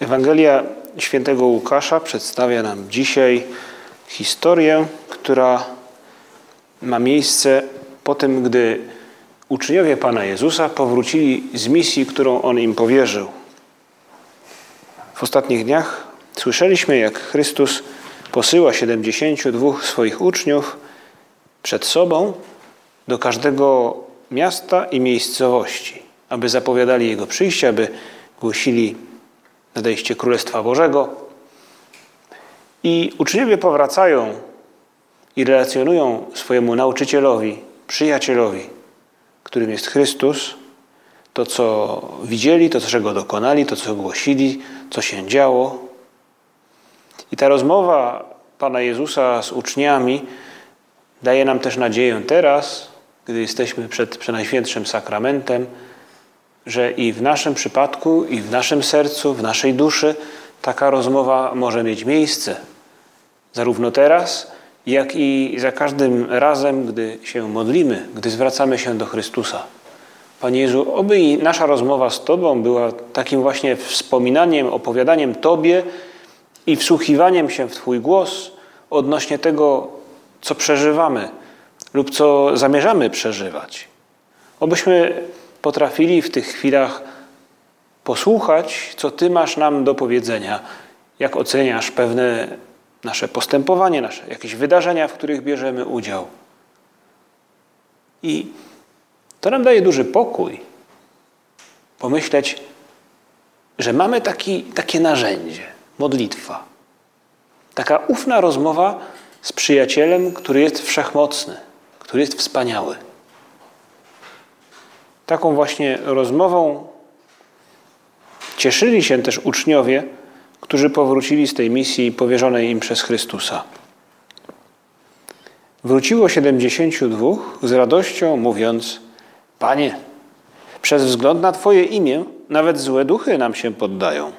Ewangelia świętego Łukasza przedstawia nam dzisiaj historię, która ma miejsce po tym, gdy uczniowie Pana Jezusa powrócili z misji, którą On im powierzył. W ostatnich dniach słyszeliśmy, jak Chrystus posyła 72 swoich uczniów przed sobą do każdego miasta i miejscowości, aby zapowiadali Jego przyjście, aby głosili nadejście Królestwa Bożego. I uczniowie powracają i relacjonują swojemu nauczycielowi, przyjacielowi, którym jest Chrystus, to co widzieli, to czego dokonali, to co głosili, co się działo. I ta rozmowa Pana Jezusa z uczniami daje nam też nadzieję teraz, gdy jesteśmy przed Przenajświętszym Sakramentem, że i w naszym przypadku, i w naszym sercu, w naszej duszy taka rozmowa może mieć miejsce. Zarówno teraz, jak i za każdym razem, gdy się modlimy, gdy zwracamy się do Chrystusa. Panie Jezu, oby i nasza rozmowa z Tobą była takim właśnie wspominaniem, opowiadaniem Tobie i wsłuchiwaniem się w Twój głos odnośnie tego, co przeżywamy lub co zamierzamy przeżywać. Obyśmy potrafili w tych chwilach posłuchać, co Ty masz nam do powiedzenia, jak oceniasz pewne nasze postępowanie, nasze jakieś wydarzenia, w których bierzemy udział. I to nam daje duży pokój pomyśleć, że mamy taki, takie narzędzie, modlitwa. Taka ufna rozmowa z przyjacielem, który jest wszechmocny, który jest wspaniały. Taką właśnie rozmową cieszyli się też uczniowie, którzy powrócili z tej misji powierzonej im przez Chrystusa. Wróciło siedemdziesięciu dwóch z radością, mówiąc: Panie, przez wzgląd na Twoje imię nawet złe duchy nam się poddają.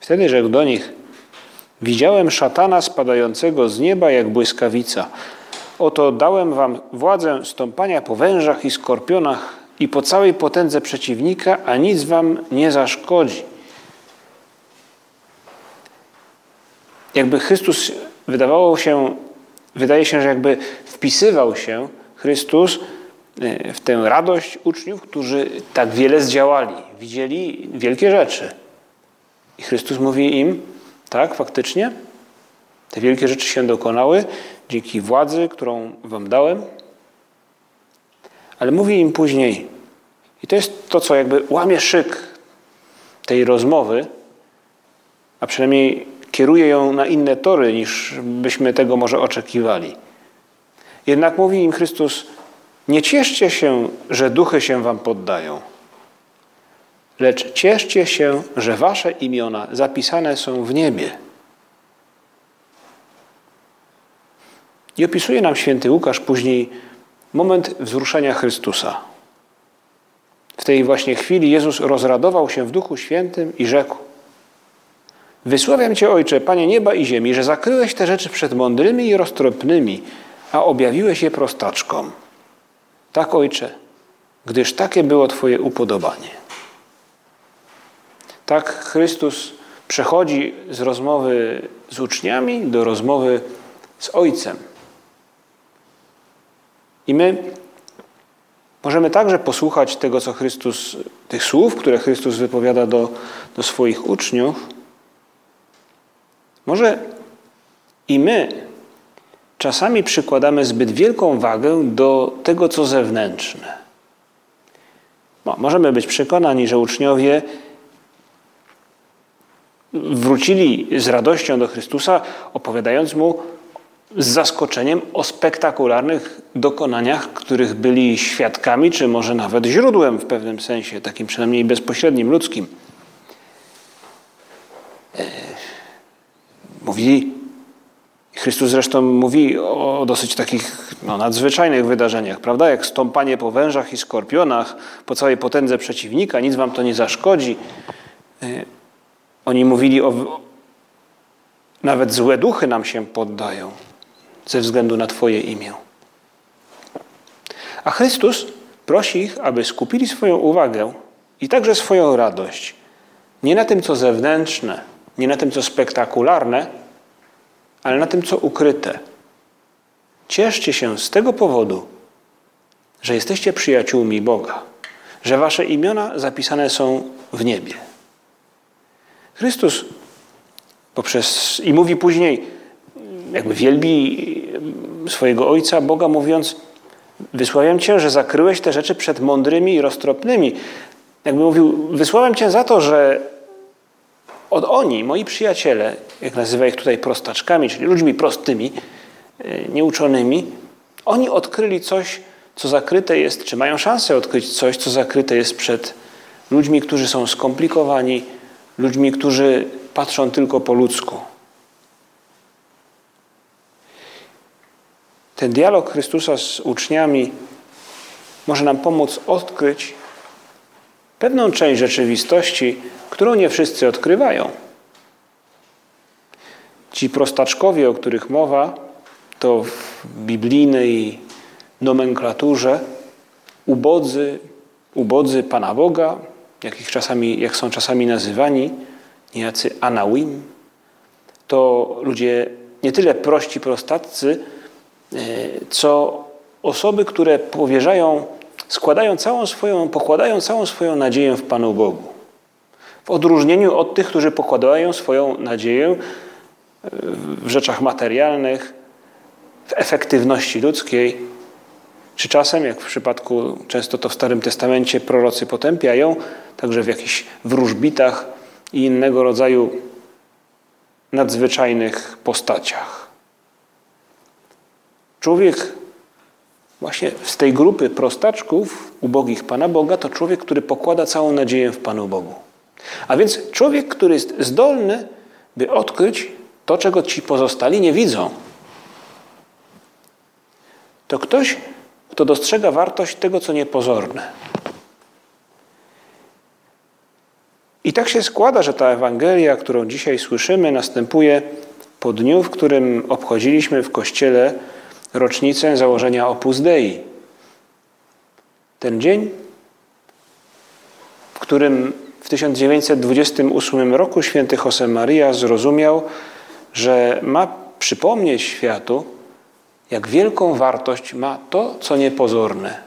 Wtedy rzekł do nich: Widziałem szatana spadającego z nieba jak błyskawica. Oto dałem wam władzę stąpania po wężach i skorpionach i po całej potędze przeciwnika, a nic wam nie zaszkodzi. Jakby Chrystus wydawało się, wydaje się, że jakby wpisywał się Chrystus e, w tę radość uczniów, którzy tak wiele zdziałali, widzieli wielkie rzeczy. I Chrystus mówi im, tak, faktycznie, te wielkie rzeczy się dokonały dzięki władzy, którą wam dałem. Ale mówi im później, i to jest to, co jakby łamie szyk tej rozmowy, a przynajmniej kieruje ją na inne tory, niż byśmy tego może oczekiwali. Jednak mówi im Chrystus, nie cieszcie się, że duchy się wam poddają, lecz cieszcie się, że wasze imiona zapisane są w niebie. I opisuje nam święty Łukasz później moment wzruszenia Chrystusa. W tej właśnie chwili Jezus rozradował się w Duchu Świętym i rzekł: Wysławiam Cię, Ojcze, Panie nieba i ziemi, że zakryłeś te rzeczy przed mądrymi i roztropnymi, a objawiłeś je prostaczkom. Tak, Ojcze, gdyż takie było Twoje upodobanie. Tak Chrystus przechodzi z rozmowy z uczniami do rozmowy z Ojcem. I my możemy także posłuchać tego, co Chrystus, tych słów, które Chrystus wypowiada do, do swoich uczniów. Może i my czasami przykładamy zbyt wielką wagę do tego, co zewnętrzne. Możemy być przekonani, że uczniowie wrócili z radością do Chrystusa, opowiadając mu z zaskoczeniem o spektakularnych dokonaniach, których byli świadkami, czy może nawet źródłem w pewnym sensie, takim przynajmniej bezpośrednim, ludzkim. Mówi, Chrystus zresztą mówi o dosyć takich no, nadzwyczajnych wydarzeniach, prawda? Jak stąpanie po wężach i skorpionach, po całej potędze przeciwnika, nic wam to nie zaszkodzi. Y, oni mówili o. Nawet złe duchy nam się poddają ze względu na Twoje imię. A Chrystus prosi ich, aby skupili swoją uwagę i także swoją radość nie na tym, co zewnętrzne, nie na tym, co spektakularne, ale na tym, co ukryte. Cieszcie się z tego powodu, że jesteście przyjaciółmi Boga, że wasze imiona zapisane są w niebie. Chrystus poprzez i mówi później, jakby wielbi swojego Ojca, Boga, mówiąc: Wysławiam Cię, że zakryłeś te rzeczy przed mądrymi i roztropnymi. Jakby mówił, wysłałem Cię za to, że od oni, moi przyjaciele, jak nazywa ich tutaj prostaczkami, czyli ludźmi prostymi, e, nieuczonymi, oni odkryli coś, co zakryte jest, czy mają szansę odkryć coś, co zakryte jest przed ludźmi, którzy są skomplikowani, ludźmi, którzy patrzą tylko po ludzku. Ten dialog Chrystusa z uczniami może nam pomóc odkryć pewną część rzeczywistości, którą nie wszyscy odkrywają. Ci prostaczkowie, o których mowa, to w biblijnej nomenklaturze ubodzy, ubodzy Pana Boga, jak, ich czasami, jak są czasami nazywani, niejacy anawim, to ludzie nie tyle prości prostaccy, co osoby, które powierzają, składają całą swoją, pokładają całą swoją nadzieję w Panu Bogu. W odróżnieniu od tych, którzy pokładają swoją nadzieję e, w rzeczach materialnych, w efektywności ludzkiej, czy czasem, jak w przypadku, często to w Starym Testamencie prorocy potępiają, także w jakichś wróżbitach i innego rodzaju nadzwyczajnych postaciach. Człowiek właśnie z tej grupy prostaczków, ubogich Pana Boga, to człowiek, który pokłada całą nadzieję w Panu Bogu. A więc człowiek, który jest zdolny, by odkryć to, czego ci pozostali nie widzą. To ktoś, kto dostrzega wartość tego, co niepozorne. I tak się składa, że ta Ewangelia, którą dzisiaj słyszymy, następuje po dniu, w którym obchodziliśmy w Kościele rocznicę założenia Opus Dei. Ten dzień, w którym w 1928 roku święty Josemaria zrozumiał, że ma przypomnieć światu, jak wielką wartość ma to, co niepozorne,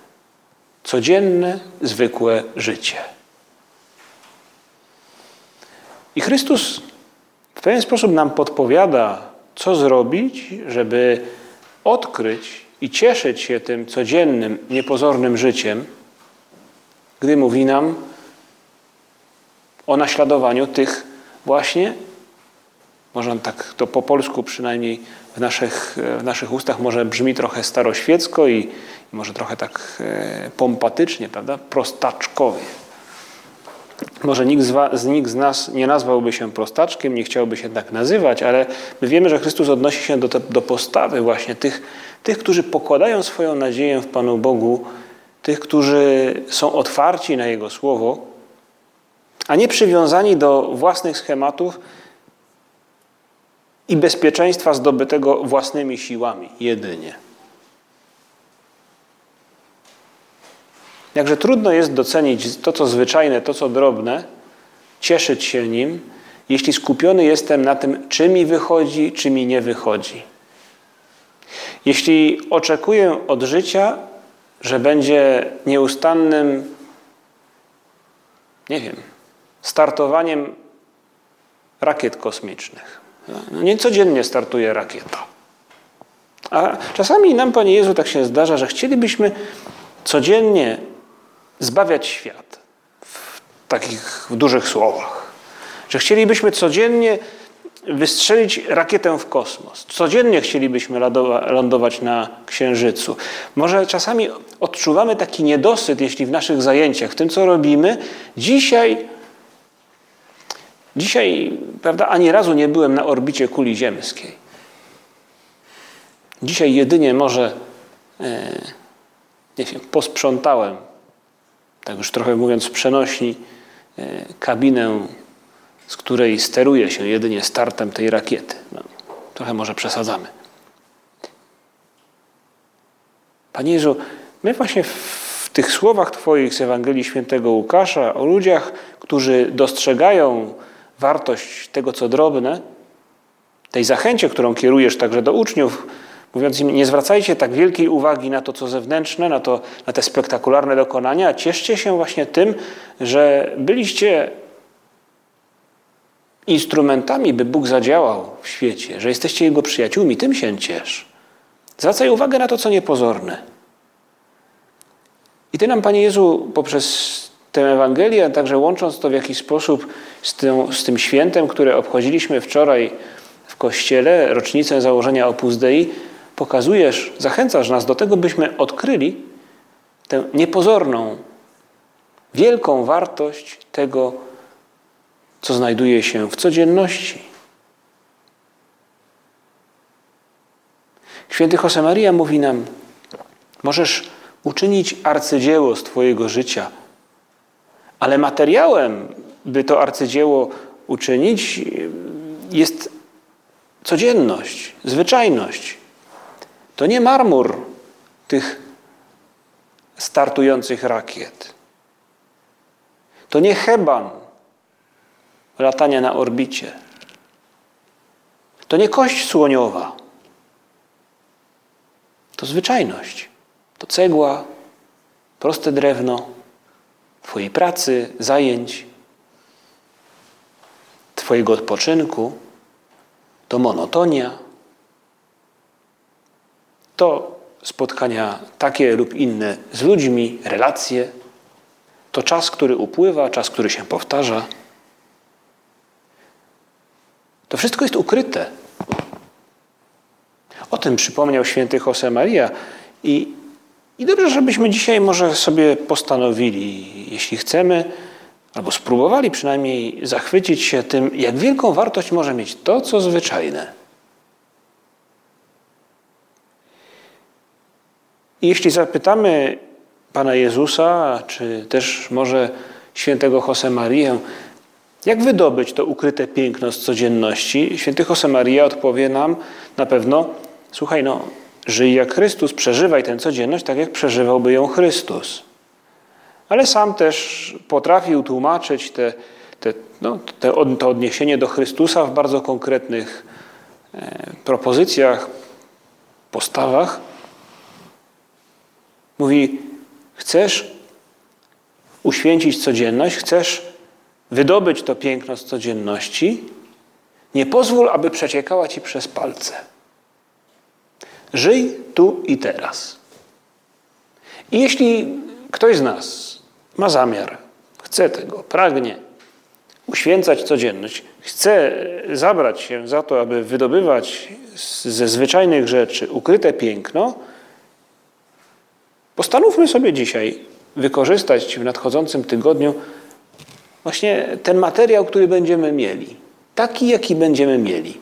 codzienne, zwykłe życie. I Chrystus w pewien sposób nam podpowiada, co zrobić, żeby odkryć i cieszyć się tym codziennym, niepozornym życiem, gdy mówi nam o naśladowaniu tych właśnie, może tak to po polsku przynajmniej w naszych, w naszych ustach może brzmi trochę staroświecko i, i może trochę tak e, pompatycznie, prawda? Prostaczkowie. Może nikt z, was, nikt z nas nie nazwałby się prostaczkiem, nie chciałby się tak nazywać, ale my wiemy, że Chrystus odnosi się do, do postawy właśnie tych, tych, którzy pokładają swoją nadzieję w Panu Bogu, tych, którzy są otwarci na Jego Słowo, a nie przywiązani do własnych schematów i bezpieczeństwa zdobytego własnymi siłami jedynie. Jakże trudno jest docenić to, co zwyczajne, to, co drobne, cieszyć się nim, jeśli skupiony jestem na tym, czy mi wychodzi, czy mi nie wychodzi. Jeśli oczekuję od życia, że będzie nieustannym, nie wiem, startowaniem rakiet kosmicznych. No, nie codziennie startuje rakieta. A czasami nam, Panie Jezu, tak się zdarza, że chcielibyśmy codziennie zbawiać świat w takich dużych słowach. Że chcielibyśmy codziennie wystrzelić rakietę w kosmos. Codziennie chcielibyśmy lądować na Księżycu. Może czasami odczuwamy taki niedosyt, jeśli w naszych zajęciach, w tym co robimy, dzisiaj Dzisiaj, prawda, ani razu nie byłem na orbicie kuli ziemskiej. Dzisiaj jedynie może, e, nie wiem, posprzątałem, tak już trochę mówiąc przenośni, e, kabinę, z której steruje się jedynie startem tej rakiety. No, trochę może przesadzamy. Panie Jezu, my właśnie w tych słowach Twoich z Ewangelii Świętego Łukasza o ludziach, którzy dostrzegają wartość tego, co drobne, tej zachęcie, którą kierujesz także do uczniów, mówiąc im, nie zwracajcie tak wielkiej uwagi na to, co zewnętrzne, na, to, na te spektakularne dokonania, a cieszcie się właśnie tym, że byliście instrumentami, by Bóg zadziałał w świecie, że jesteście Jego przyjaciółmi, tym się ciesz. Zwracaj uwagę na to, co niepozorne. I Ty nam, Panie Jezu, poprzez tę Ewangelię, a także łącząc to w jakiś sposób z tym, z tym świętem, które obchodziliśmy wczoraj w Kościele, rocznicę założenia Opus Dei, pokazujesz, zachęcasz nas do tego, byśmy odkryli tę niepozorną, wielką wartość tego, co znajduje się w codzienności. Święty Josemaria mówi nam, możesz uczynić arcydzieło z Twojego życia, ale materiałem, by to arcydzieło uczynić, jest codzienność, zwyczajność. To nie marmur tych startujących rakiet. To nie heban latania na orbicie. To nie kość słoniowa. To zwyczajność. To cegła, proste drewno, Twojej pracy, zajęć, Twojego odpoczynku. To monotonia. To spotkania takie lub inne z ludźmi, relacje. To czas, który upływa, czas, który się powtarza. To wszystko jest ukryte. O tym przypomniał święty Josemaria i, i dobrze, żebyśmy dzisiaj może sobie postanowili, jeśli chcemy, albo spróbowali przynajmniej zachwycić się tym, jak wielką wartość może mieć to, co zwyczajne. I jeśli zapytamy Pana Jezusa, czy też może świętego Josemarię, jak wydobyć to ukryte piękno z codzienności? Święty Josemaria odpowie nam na pewno, słuchaj, no, żyj jak Chrystus, przeżywaj tę codzienność tak, jak przeżywałby ją Chrystus. Ale sam też potrafił tłumaczyć te, te, no, te, to odniesienie do Chrystusa w bardzo konkretnych e, propozycjach, postawach. Mówi, chcesz uświęcić codzienność, chcesz wydobyć to piękno z codzienności, nie pozwól, aby przeciekała ci przez palce. Żyj tu i teraz. I jeśli ktoś z nas ma zamiar, chce tego, pragnie uświęcać codzienność, chce zabrać się za to, aby wydobywać ze zwyczajnych rzeczy ukryte piękno, postanówmy sobie dzisiaj wykorzystać w nadchodzącym tygodniu właśnie ten materiał, który będziemy mieli. Taki, jaki będziemy mieli.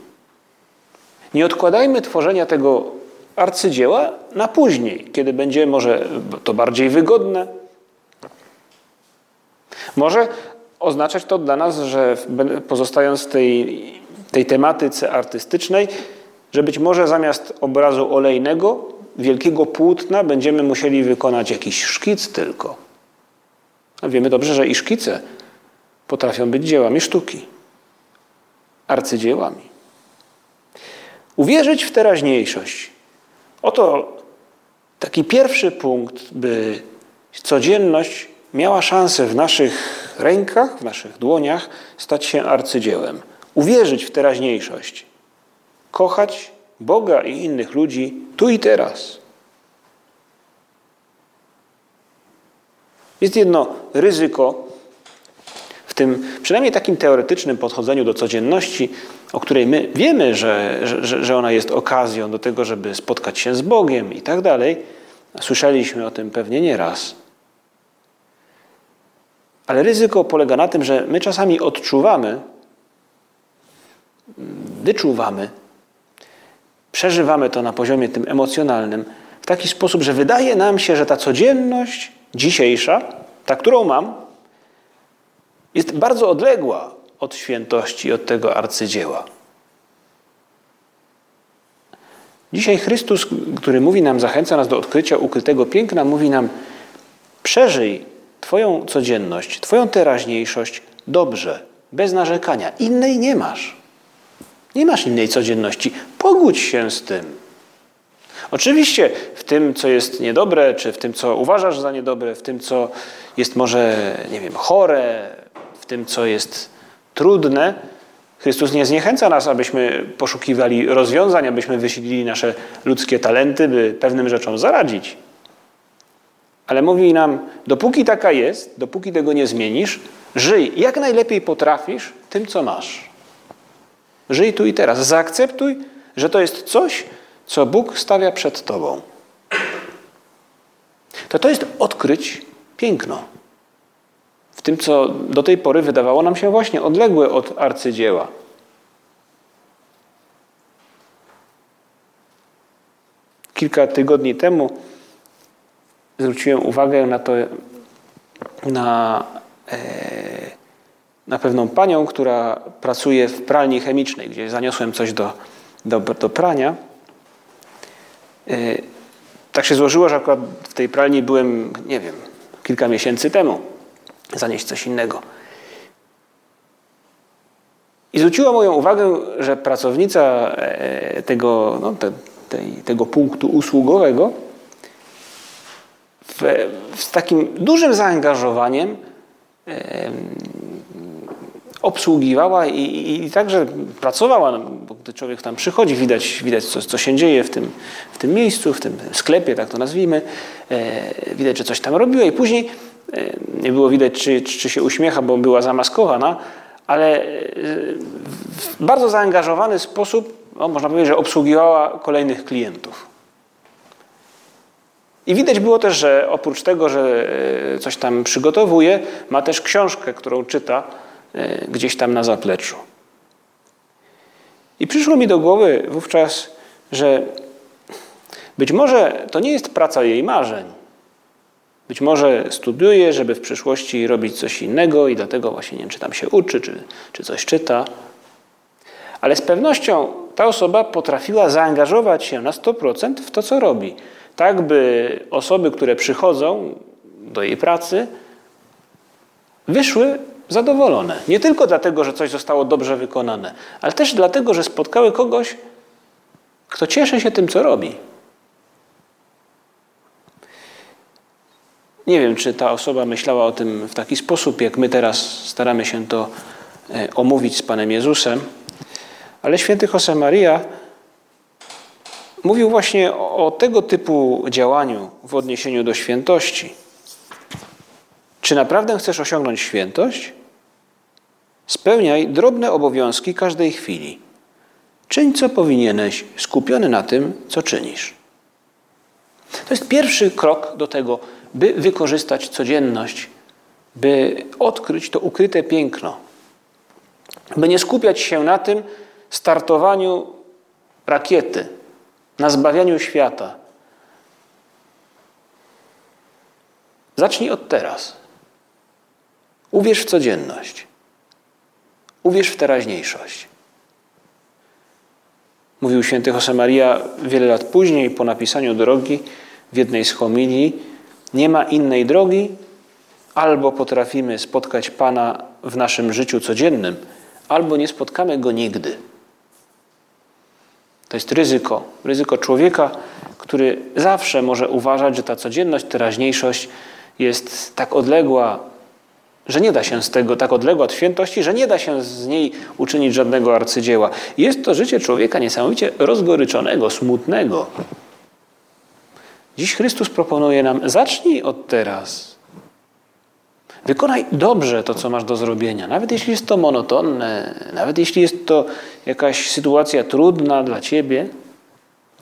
Nie odkładajmy tworzenia tego arcydzieła na później, kiedy będzie może to bardziej wygodne, może oznaczać to dla nas, że pozostając w tej, tej tematyce artystycznej, że być może zamiast obrazu olejnego, wielkiego płótna, będziemy musieli wykonać jakiś szkic tylko. A wiemy dobrze, że i szkice potrafią być dziełami sztuki, arcydziełami. Uwierzyć w teraźniejszość. Oto taki pierwszy punkt, by codzienność miała szansę w naszych rękach, w naszych dłoniach stać się arcydziełem. Uwierzyć w teraźniejszość. Kochać Boga i innych ludzi tu i teraz. Jest jedno ryzyko w tym, przynajmniej takim teoretycznym podchodzeniu do codzienności, o której my wiemy, że, że, że ona jest okazją do tego, żeby spotkać się z Bogiem i tak dalej. Słyszeliśmy o tym pewnie nieraz. Ale ryzyko polega na tym, że my czasami odczuwamy, wyczuwamy, przeżywamy to na poziomie tym emocjonalnym w taki sposób, że wydaje nam się, że ta codzienność dzisiejsza, ta, którą mam, jest bardzo odległa od świętości, od tego arcydzieła. Dzisiaj Chrystus, który mówi nam, zachęca nas do odkrycia ukrytego piękna, mówi nam: przeżyj Twoją codzienność, Twoją teraźniejszość dobrze, bez narzekania. Innej nie masz. Nie masz innej codzienności. Pogódź się z tym. Oczywiście w tym, co jest niedobre, czy w tym, co uważasz za niedobre, w tym, co jest może, nie wiem, chore, w tym, co jest trudne, Chrystus nie zniechęca nas, abyśmy poszukiwali rozwiązań, abyśmy wysilili nasze ludzkie talenty, by pewnym rzeczom zaradzić. Ale mówi nam, dopóki taka jest, dopóki tego nie zmienisz, żyj jak najlepiej potrafisz tym, co masz. Żyj tu i teraz. Zaakceptuj, że to jest coś, co Bóg stawia przed tobą. To to jest odkryć piękno. W tym, co do tej pory wydawało nam się właśnie odległe od arcydzieła. Kilka tygodni temu zwróciłem uwagę na to, na, e, na pewną panią, która pracuje w pralni chemicznej, gdzie zaniosłem coś do, do, do prania. E, tak się złożyło, że akurat w tej pralni byłem, nie wiem, kilka miesięcy temu. Zanieść coś innego. I zwróciła moją uwagę, że pracownica e, tego, no, te, tej, tego punktu usługowego w, z takim dużym zaangażowaniem obsługiwała i, i, i, także pracowała, no, bo gdy człowiek tam przychodzi, widać, widać co, co się dzieje w tym, w tym miejscu, w tym sklepie, tak to nazwijmy. E, widać, że coś tam robiła i później e, nie było widać, czy, czy się uśmiecha, bo była zamaskowana, ale e, w bardzo zaangażowany sposób, no, można powiedzieć, że obsługiwała kolejnych klientów. I widać było też, że oprócz tego, że e, coś tam przygotowuje, ma też książkę, którą czyta gdzieś tam na zapleczu. I przyszło mi do głowy wówczas, że być może to nie jest praca jej marzeń. Być może studiuje, żeby w przyszłości robić coś innego i dlatego właśnie nie wiem, czy tam się uczy, czy, czy coś czyta. Ale z pewnością ta osoba potrafiła zaangażować się na 100% w to, co robi tak by osoby, które przychodzą do jej pracy, wyszły zadowolone. Nie tylko dlatego, że coś zostało dobrze wykonane, ale też dlatego, że spotkały kogoś, kto cieszy się tym, co robi. Nie wiem, czy ta osoba myślała o tym w taki sposób, jak my teraz staramy się to e, omówić z Panem Jezusem, ale święty Josemaria mówił właśnie o, tego typu działaniu w odniesieniu do świętości. Czy naprawdę chcesz osiągnąć świętość? Spełniaj drobne obowiązki każdej chwili. Czyń, co powinieneś, skupiony na tym, co czynisz. To jest pierwszy krok do tego, by wykorzystać codzienność, by odkryć to ukryte piękno, by nie skupiać się na tym startowaniu rakiety, na zbawianiu świata. Zacznij od teraz. Uwierz w codzienność. Uwierz w teraźniejszość. Mówił święty Josemaria wiele lat później, po napisaniu drogi, w jednej z homilii, nie ma innej drogi, albo potrafimy spotkać Pana w naszym życiu codziennym, albo nie spotkamy Go nigdy. To jest ryzyko. Ryzyko człowieka, który zawsze może uważać, że ta codzienność, teraźniejszość jest tak odległa, że nie da się z tego, tak odległa od świętości, że nie da się z niej uczynić żadnego arcydzieła. Jest to życie człowieka niesamowicie rozgoryczonego, smutnego. Dziś Chrystus proponuje nam: zacznij od teraz. Wykonaj dobrze to, co masz do zrobienia, nawet jeśli jest to monotonne, nawet jeśli jest to jakaś sytuacja trudna dla ciebie.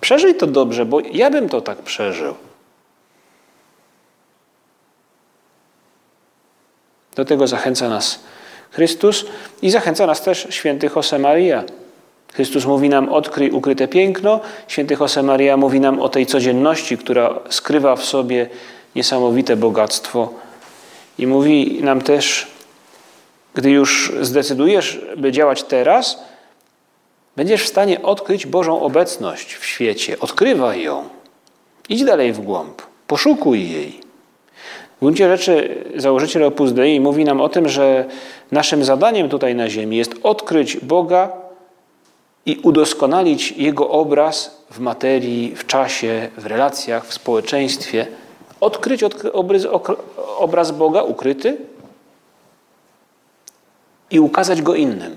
Przeżyj to dobrze, bo ja bym to tak przeżył. Do tego zachęca nas Chrystus i zachęca nas też święty Josemaria, Chrystus mówi nam odkryj ukryte piękno, święty Josemaria mówi nam o tej codzienności, która skrywa w sobie niesamowite bogactwo. I mówi nam też, gdy już zdecydujesz, by działać teraz, będziesz w stanie odkryć Bożą obecność w świecie. Odkrywaj ją. Idź dalej w głąb. Poszukuj jej. W gruncie rzeczy założyciel Opus Dei mówi nam o tym, że naszym zadaniem tutaj na ziemi jest odkryć Boga i udoskonalić Jego obraz w materii, w czasie, w relacjach, w społeczeństwie. Odkryć obraz, Boga ukryty i ukazać Go innym.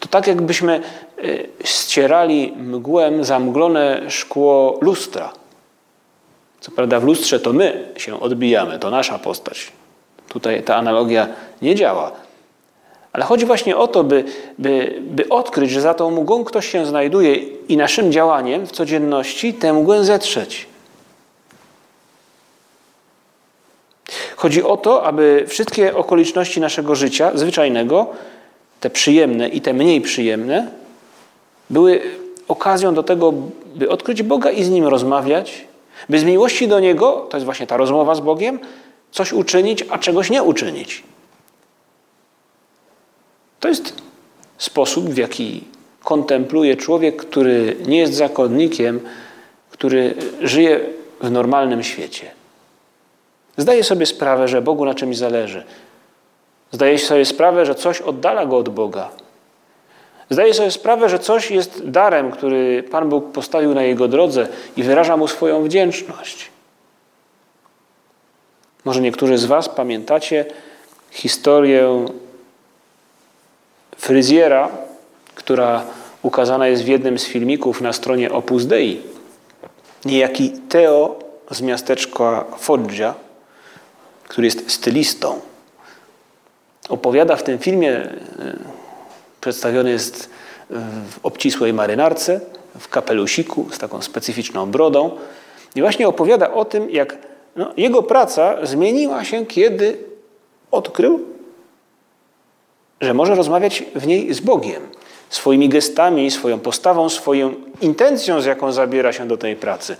To tak jakbyśmy y, ścierali mgłem zamglone szkło lustra. Co prawda w lustrze to my się odbijamy, to nasza postać. Tutaj ta analogia nie działa. Ale chodzi właśnie o to, by, by, by odkryć, że za tą mgłą ktoś się znajduje i naszym działaniem w codzienności tę mgłę zetrzeć. Chodzi o to, aby wszystkie okoliczności naszego życia zwyczajnego, te przyjemne i te mniej przyjemne, były okazją do tego, by odkryć Boga i z Nim rozmawiać, by z miłości do Niego, to jest właśnie ta rozmowa z Bogiem, coś uczynić, a czegoś nie uczynić. To jest sposób, w jaki kontempluje człowiek, który nie jest zakonnikiem, który żyje w normalnym świecie. Zdaje sobie sprawę, że Bogu na czymś zależy. Zdaje sobie sprawę, że coś oddala go od Boga. Zdaje sobie sprawę, że coś jest darem, który Pan Bóg postawił na jego drodze i wyraża mu swoją wdzięczność. Może niektórzy z Was pamiętacie historię fryzjera, która ukazana jest w jednym z filmików na stronie Opus Dei. Niejaki Teo z miasteczka Foggia, który jest stylistą, opowiada w tym filmie, e, przedstawiony jest w obcisłej marynarce, w kapelusiku z taką specyficzną brodą. I właśnie opowiada o tym, jak no, jego praca zmieniła się, kiedy odkrył, że może rozmawiać w niej z Bogiem. Swoimi gestami, swoją postawą, swoją intencją, z jaką zabiera się do tej pracy.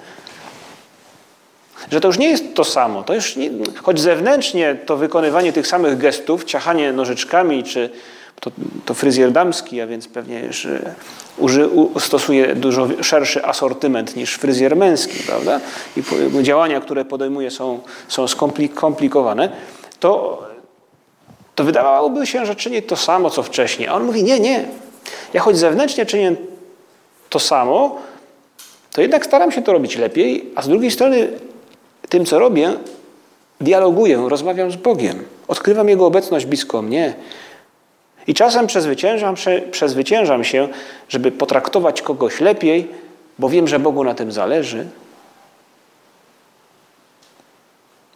Że to już nie jest to samo. To już nie, choć zewnętrznie to wykonywanie tych samych gestów, ciachanie nożyczkami, czy to, to fryzjer damski, a więc pewnie uży, stosuje dużo szerszy asortyment niż fryzjer męski, prawda? I działania, które podejmuje są, są skomplikowane, to, to wydawałoby się, że czyni to samo, co wcześniej. A on mówi, nie, nie. Ja choć zewnętrznie czynię to samo, to jednak staram się to robić lepiej, a z drugiej strony tym, co robię, dialoguję, rozmawiam z Bogiem. Odkrywam Jego obecność blisko mnie. I czasem przezwyciężam, przezwyciężam się, żeby potraktować kogoś lepiej, bo wiem, że Bogu na tym zależy.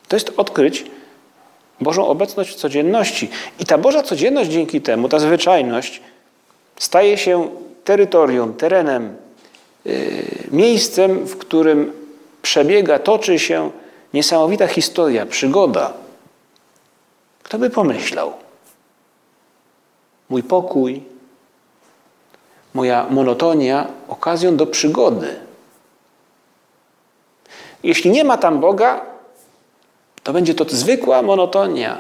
To jest odkryć Bożą obecność w codzienności. I ta Boża codzienność dzięki temu, ta zwyczajność, staje się terytorium, terenem, yy, miejscem, w którym przebiega, toczy się niesamowita historia, przygoda. Kto by pomyślał? Mój pokój, moja monotonia okazją do przygody. Jeśli nie ma tam Boga, to będzie to zwykła monotonia.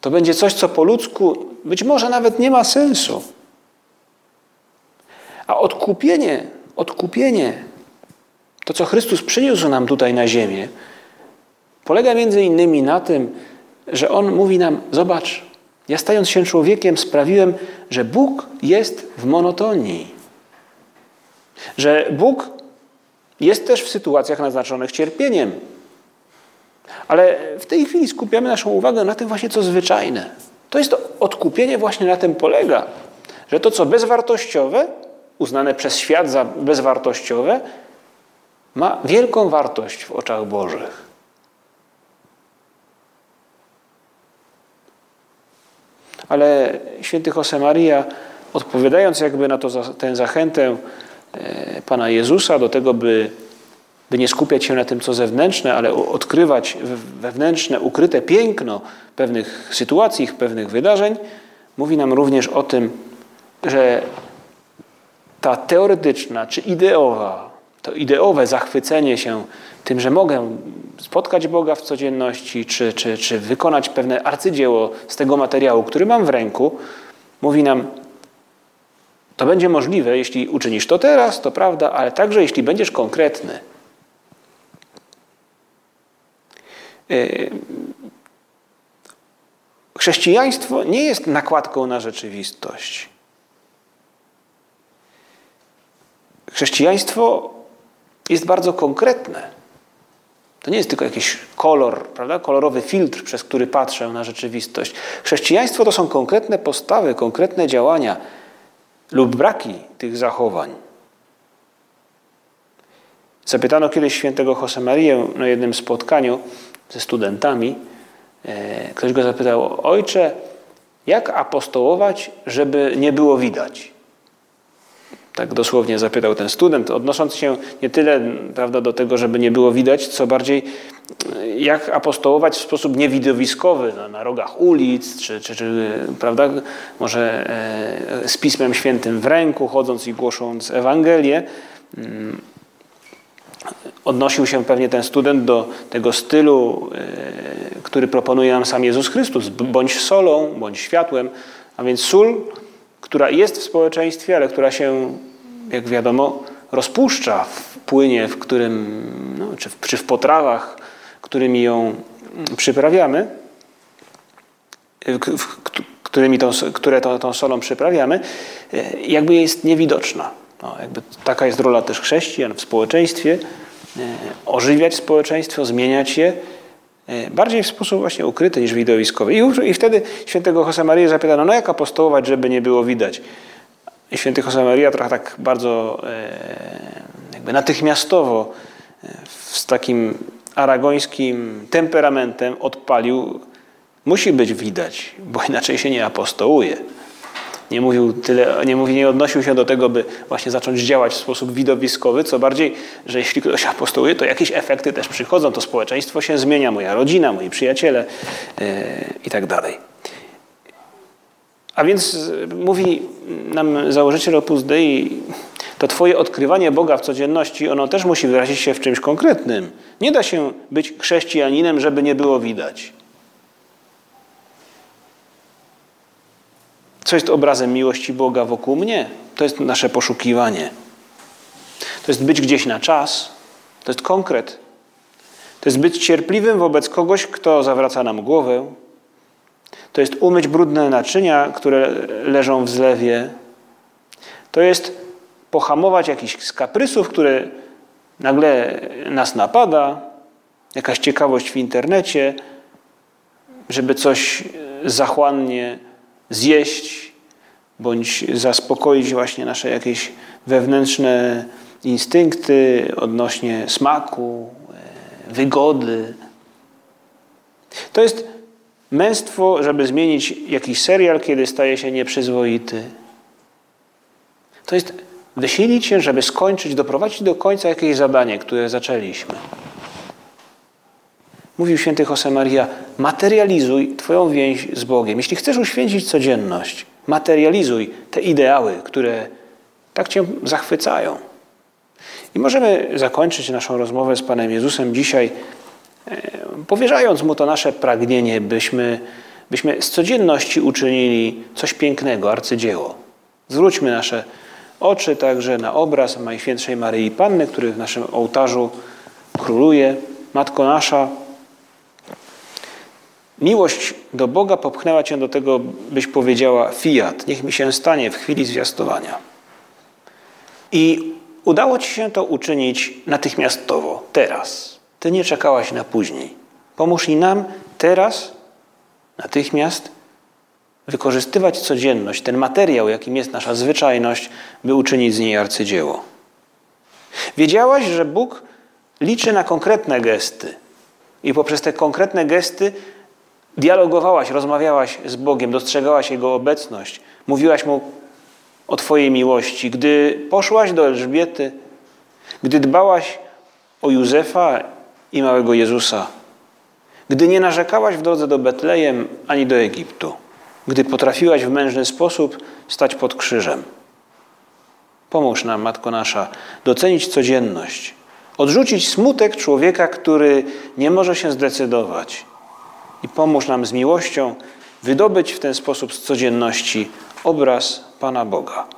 To będzie coś, co po ludzku być może nawet nie ma sensu. A odkupienie, odkupienie to, co Chrystus przyniósł nam tutaj na ziemię, polega między innymi na tym, że On mówi nam: Zobacz, ja stając się człowiekiem, sprawiłem, że Bóg jest w monotonii. Że Bóg jest też w sytuacjach naznaczonych cierpieniem. Ale w tej chwili skupiamy naszą uwagę na tym właśnie, co zwyczajne. To jest to odkupienie właśnie na tym polega, że to, co bezwartościowe, uznane przez świat za bezwartościowe, ma wielką wartość w oczach Bożych. Ale święty Josemaria, odpowiadając jakby na to, tę zachętę e, Pana Jezusa do tego, by, by nie skupiać się na tym, co zewnętrzne, ale odkrywać wewnętrzne, ukryte piękno pewnych sytuacji, pewnych wydarzeń, mówi nam również o tym, że ta teoretyczna czy ideowa, to ideowe zachwycenie się tym, że mogę spotkać Boga w codzienności, czy, czy, czy wykonać pewne arcydzieło z tego materiału, który mam w ręku, mówi nam, to będzie możliwe, jeśli uczynisz to teraz, to prawda, ale także jeśli będziesz konkretny. Yy, chrześcijaństwo nie jest nakładką na rzeczywistość. Chrześcijaństwo jest bardzo konkretne. To nie jest tylko jakiś kolor, prawda? kolorowy filtr, przez który patrzę na rzeczywistość. Chrześcijaństwo to są konkretne postawy, konkretne działania lub braki tych zachowań. Zapytano kiedyś świętego Josemarię na jednym spotkaniu ze studentami. E, ktoś go zapytał, ojcze, jak apostołować, żeby nie było widać? Tak dosłownie zapytał ten student, odnosząc się nie tyle prawda, do tego, żeby nie było widać, co bardziej jak apostołować w sposób niewidowiskowy na, na rogach ulic, czy, czy, czy prawda, może e, z Pismem Świętym w ręku, chodząc i głosząc Ewangelię. Mm, odnosił się pewnie ten student do tego stylu, e, który proponuje nam sam Jezus Chrystus. Bądź solą, bądź światłem, a więc sól, która jest w społeczeństwie, ale która się jak wiadomo, rozpuszcza w płynie, w którym, no, czy, w, czy w potrawach, którymi ją przyprawiamy, którymi tą, które tą, tą solą przyprawiamy, e, jakby jest niewidoczna. No, jakby taka jest rola też chrześcijan w społeczeństwie, e, ożywiać społeczeństwo, zmieniać je, e, bardziej w sposób właśnie ukryty niż widowiskowy. I, i wtedy świętego Josemaria zapytano, no jak apostołować, żeby nie było widać? Święty Josemaria trochę tak bardzo e, jakby natychmiastowo e, z takim aragońskim temperamentem odpalił musi być widać, bo inaczej się nie apostołuje. Nie mówił tyle, nie, mówi, nie odnosił się do tego, by właśnie zacząć działać w sposób widowiskowy, co bardziej, że jeśli ktoś apostołuje, to jakieś efekty też przychodzą, to społeczeństwo się zmienia, moja rodzina, moi przyjaciele yy, i tak dalej. A więc mówi nam założyciel Opus Dei, to Twoje odkrywanie Boga w codzienności, ono też musi wyrazić się w czymś konkretnym. Nie da się być chrześcijaninem, żeby nie było widać. Co jest obrazem miłości Boga wokół mnie? To jest nasze poszukiwanie. To jest być gdzieś na czas. To jest konkret. To jest być cierpliwym wobec kogoś, kto zawraca nam głowę, to jest umyć brudne naczynia, które leżą w zlewie. To jest pohamować jakiś z kaprysów, które nagle nas napada, jakaś ciekawość w internecie, żeby coś zachłannie zjeść, bądź zaspokoić właśnie nasze jakieś wewnętrzne instynkty odnośnie smaku, e, wygody. To jest Męstwo, żeby zmienić jakiś serial, kiedy staje się nieprzyzwoity. To jest wysilić się, żeby skończyć, doprowadzić do końca jakieś zadanie, które zaczęliśmy. Mówił święty Josemaria, materializuj Twoją więź z Bogiem. Jeśli chcesz uświęcić codzienność, materializuj te ideały, które tak Cię zachwycają. I możemy zakończyć naszą rozmowę z Panem Jezusem dzisiaj powierzając Mu to nasze pragnienie, byśmy, byśmy z codzienności uczynili coś pięknego, arcydzieło. Zwróćmy nasze oczy także na obraz Najświętszej Maryi Panny, który w naszym ołtarzu króluje. Matko nasza, miłość do Boga popchnęła Cię do tego, byś powiedziała fiat, niech mi się stanie w chwili zwiastowania. I udało Ci się to uczynić natychmiastowo, teraz. Ty nie czekałaś na później. Pomóż i nam teraz, natychmiast, wykorzystywać codzienność, ten materiał, jakim jest nasza zwyczajność, by uczynić z niej arcydzieło. Wiedziałaś, że Bóg liczy na konkretne gesty i poprzez te konkretne gesty dialogowałaś, rozmawiałaś z Bogiem, dostrzegałaś Jego obecność, mówiłaś Mu o Twojej miłości. Gdy poszłaś do Elżbiety, gdy dbałaś o Józefa i małego Jezusa, gdy nie narzekałaś w drodze do Betlejem ani do Egiptu. gdy potrafiłaś w mężny sposób stać pod krzyżem. Pomóż nam, Matko nasza, docenić codzienność, odrzucić smutek człowieka, który nie może się zdecydować i pomóż nam z miłością wydobyć w ten sposób z codzienności obraz Pana Boga.